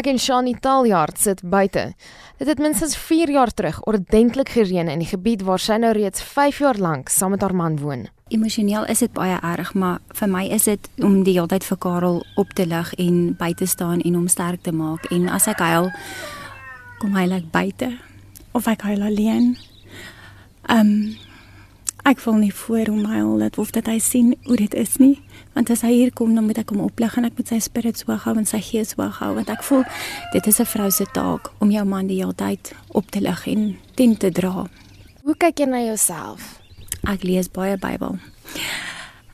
Ek en Shani Taljaard sit buite. Dit het minstens 4 jaar terug ordentlik gereën in die gebied waar sy nou reeds 5 jaar lank saam met haar man woon. Emosioneel is dit baie erg, maar vir my is dit om die hele tyd vir Karel op te lig en by te staan en hom sterk te maak. En as ek huil, kom hy like buite of ek huil alleen. Ehm um, ek voel nie voor hom huil dat of dat hy sien hoe dit is nie. Want as hy hier kom, dan moet ek hom oplig en ek moet sy spirit hoog hou en sy gees hoog hou want ek voel dit is 'n vrou se taak om jou man die hele tyd op te lig en teen te dra. Hoe kyk jy na jouself? Ek lees baie Bybel.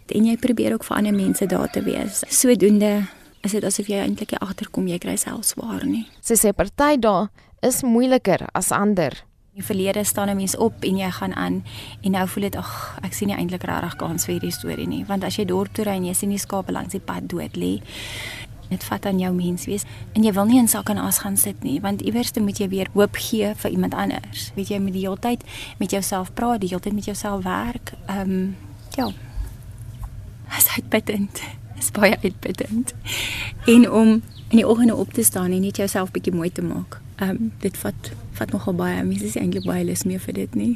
En jy probeer ook vir ander mense daar te wees. Sodoende is dit asof jy eintlik agterkom jy kry self swaar nie. Sy sê party dae is moeiliker as ander. Die verlede staan 'n mens op en jy gaan aan en nou voel dit ag ek sien nie eintlik regtig kans vir hierdie storie nie. Want as jy dorp toe ry en jy sien die skape langs die pad dood lê dit vat aan jou mens wees en jy wil nie in sak en as gaan sit nie want iewers moet jy weer hoop gee vir iemand anders. Weet jy met die hele tyd met jouself praat die hele tyd met jouself werk. Ehm um, ja as uitputtend. Is baie uitputtend. En om in die oggende op te staan en net jouself bietjie mooi te maak ehm um, dit vat vat nogal baie mense is eintlik baie lus meer vir dit nie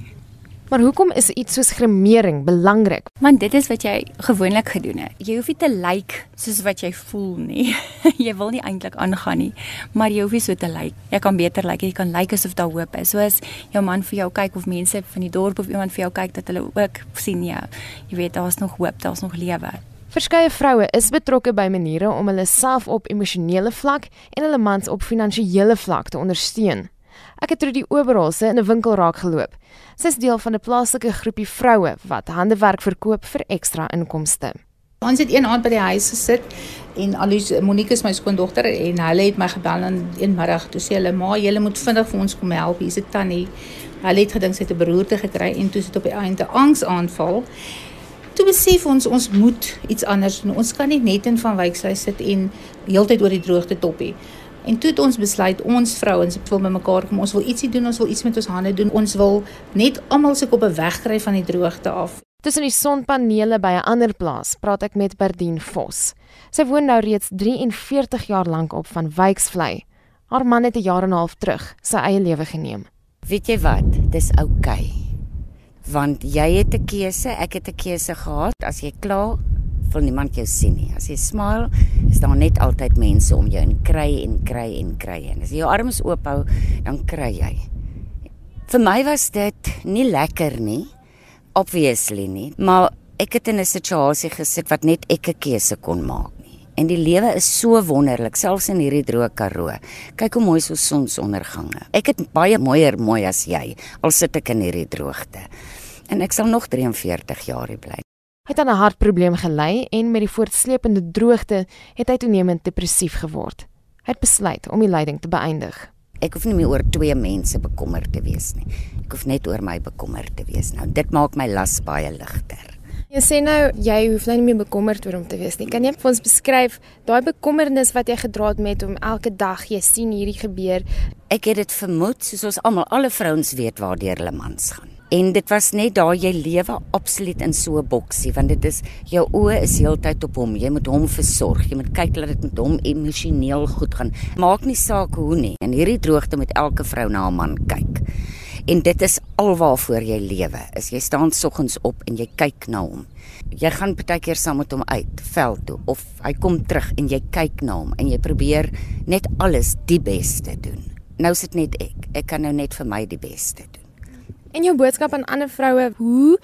Maar hoekom is iets soos gremering belangrik? Want dit is wat jy gewoonlik gedoen het. Jy hoef nie te lyk like soos wat jy voel nie. jy wil nie eintlik aangaan nie, maar jy hoef nie so te lyk. Like. Jy kan beter lyk, like, jy kan lyk like asof daar hoop is. Soos jou man vir jou kyk of mense van die dorp of iemand vir jou kyk dat hulle ook sien ja, jy weet daar's nog hoop, daar's nog lewe. Verskeie vroue is betrokke by maniere om hulle self op emosionele vlak en hulle mans op finansiële vlak te ondersteun. Ek het Trudy Oberholse in 'n winkel raak geloop. Sy is deel van 'n plaaslike groepie vroue wat handewerk verkoop vir ekstra inkomste. Ons het een aand by die huis gesit en Alice Monique is my skoondogter en hulle het my gebel in een middag toe sê hulle ma jy moet vinnig vir ons kom help hier's 'n tannie. Hulle het gedink sy het 'n beroerte gekry en toe sit op die einde angsaanval. Toe besef ons ons moet iets anders doen. Ons kan nie net in van Wykshuis sit en heeltyd oor die droogte toppie. En toe het ons besluit ons vrouens wil met mekaar kom. Ons wil ietsie doen, ons wil iets met ons hande doen. Ons wil net almal se koppe wegkry van die droogte af. Tussen die sonpanele by 'n ander plaas, praat ek met Berdien Vos. Sy woon nou reeds 43 jaar lank op van Wyksvlei. Haar man het 'n jaar en 'n half terug sy eie lewe geneem. Weet jy wat? Dis oukei. Okay. Want jy het 'n keuse, ek het 'n keuse gehad. As jy kla, wil niemand jou sien nie. As jy smile, is daar net altyd mense om jou en kry en kry en kry. En as jy jou arms oop hou, dan kry jy. Vir my was dit nie lekker nie, obviously nie, maar ek het in 'n situasie gesit wat net ek 'n keuse kon maak nie. En die lewe is so wonderlik, selfs in hierdie droë Karoo. Kyk hoe mooi so sonsondergange. Ek het baie mooier mooi as jy, al sit ek in hierdie droogte. En ek sal nog 43 jaar hier bly het aan 'n hartprobleem gely en met die voortsleepende droogte het hy toenemend depressief geword. Hy het besluit om die lyding te beëindig. Ek hoef nie meer oor twee mense bekommerd te wees nie. Ek hoef net oor my bekommerd te wees. Nou dit maak my las baie ligter. Jy sê nou jy hoef nou nie meer bekommerd oor hom te wees nie. Kan jy vir ons beskryf daai bekommernis wat jy gedra het met hom elke dag? Jy sien hierdie gebeur. Ek het dit vermoed soos ons almal alle vrouens weet waardeur hulle mans gaan. En dit was net daar jy lewe absoluut in so 'n boksie want dit is jou oë is heeltyd op hom. Jy moet hom versorg. Jy moet kyk dat dit met hom emosioneel goed gaan. Maak nie saak hoe nie. In hierdie droogte moet elke vrou na 'n man kyk. En dit is alwaarvoor jy lewe. Is jy staan soggens op en jy kyk na hom. Jy gaan baie keer saam met hom uit veld toe of hy kom terug en jy kyk na hom en jy probeer net alles die beste doen. Nou sit net ek. Ek kan nou net vir my die beste doen. En jou boodskap aan ander vroue, hoe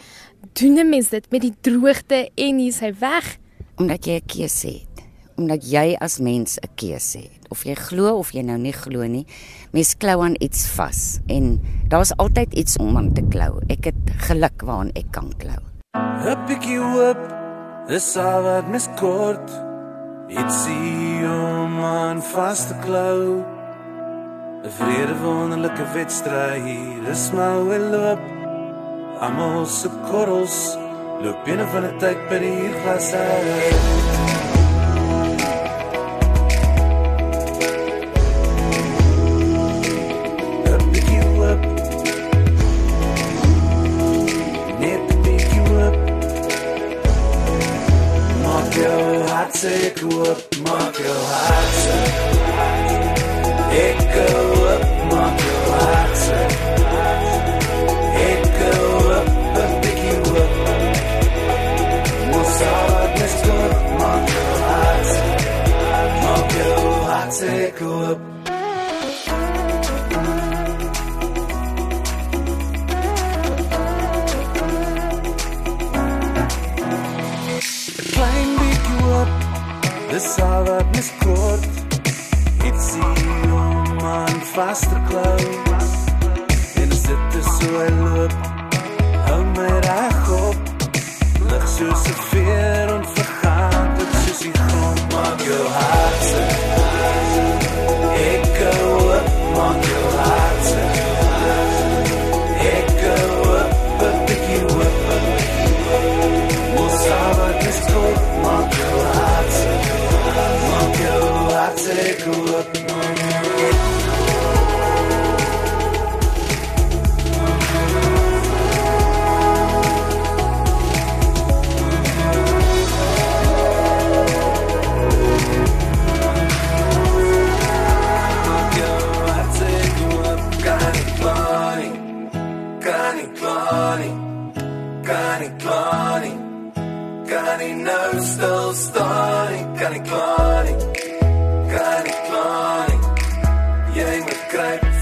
doen 'n mens dit met die droogte en hier's hy weg? Omdat jy 'n keuse het. Omdat jy as mens 'n keuse het. Of jy glo of jy nou nie glo nie, mens klou aan iets vas en daar's altyd iets om aan te klou. Ek het geluk waaraan ek kan klou. 'n Bietjie hoop, dis al wat mens kort. Ietsie om aan vas te klou. 'n vrede wonderlike wedstryd. Hier is maar wel loop. Almal se korrels loop binne van 'n tyd by die glas hart se ek hoop. klein bietjie hoop. Dis al wat mis kort. Ek sien hom aan vaste klou. En as dit is so hy loop. Hou my reg op. Lig soos 'n veer en vergaan dit soos die grond maak jou hart hart se goed. Maak jou hart se goed. Kan nie Kan nie klaar nie. Kan nie klaar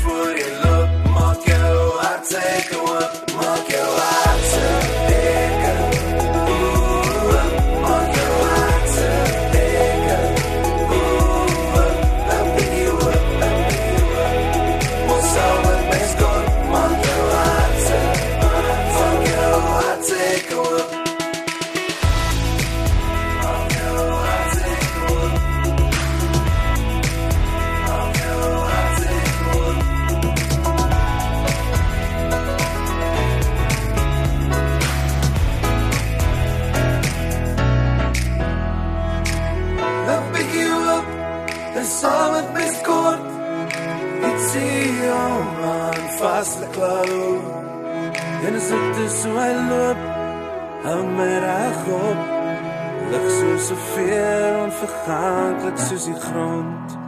saam met my kort. Ek sien hom aan vaste klou. En as dit is so hy loop, hou my reg op. Lig soos 'n veer onverganklik soos die grond.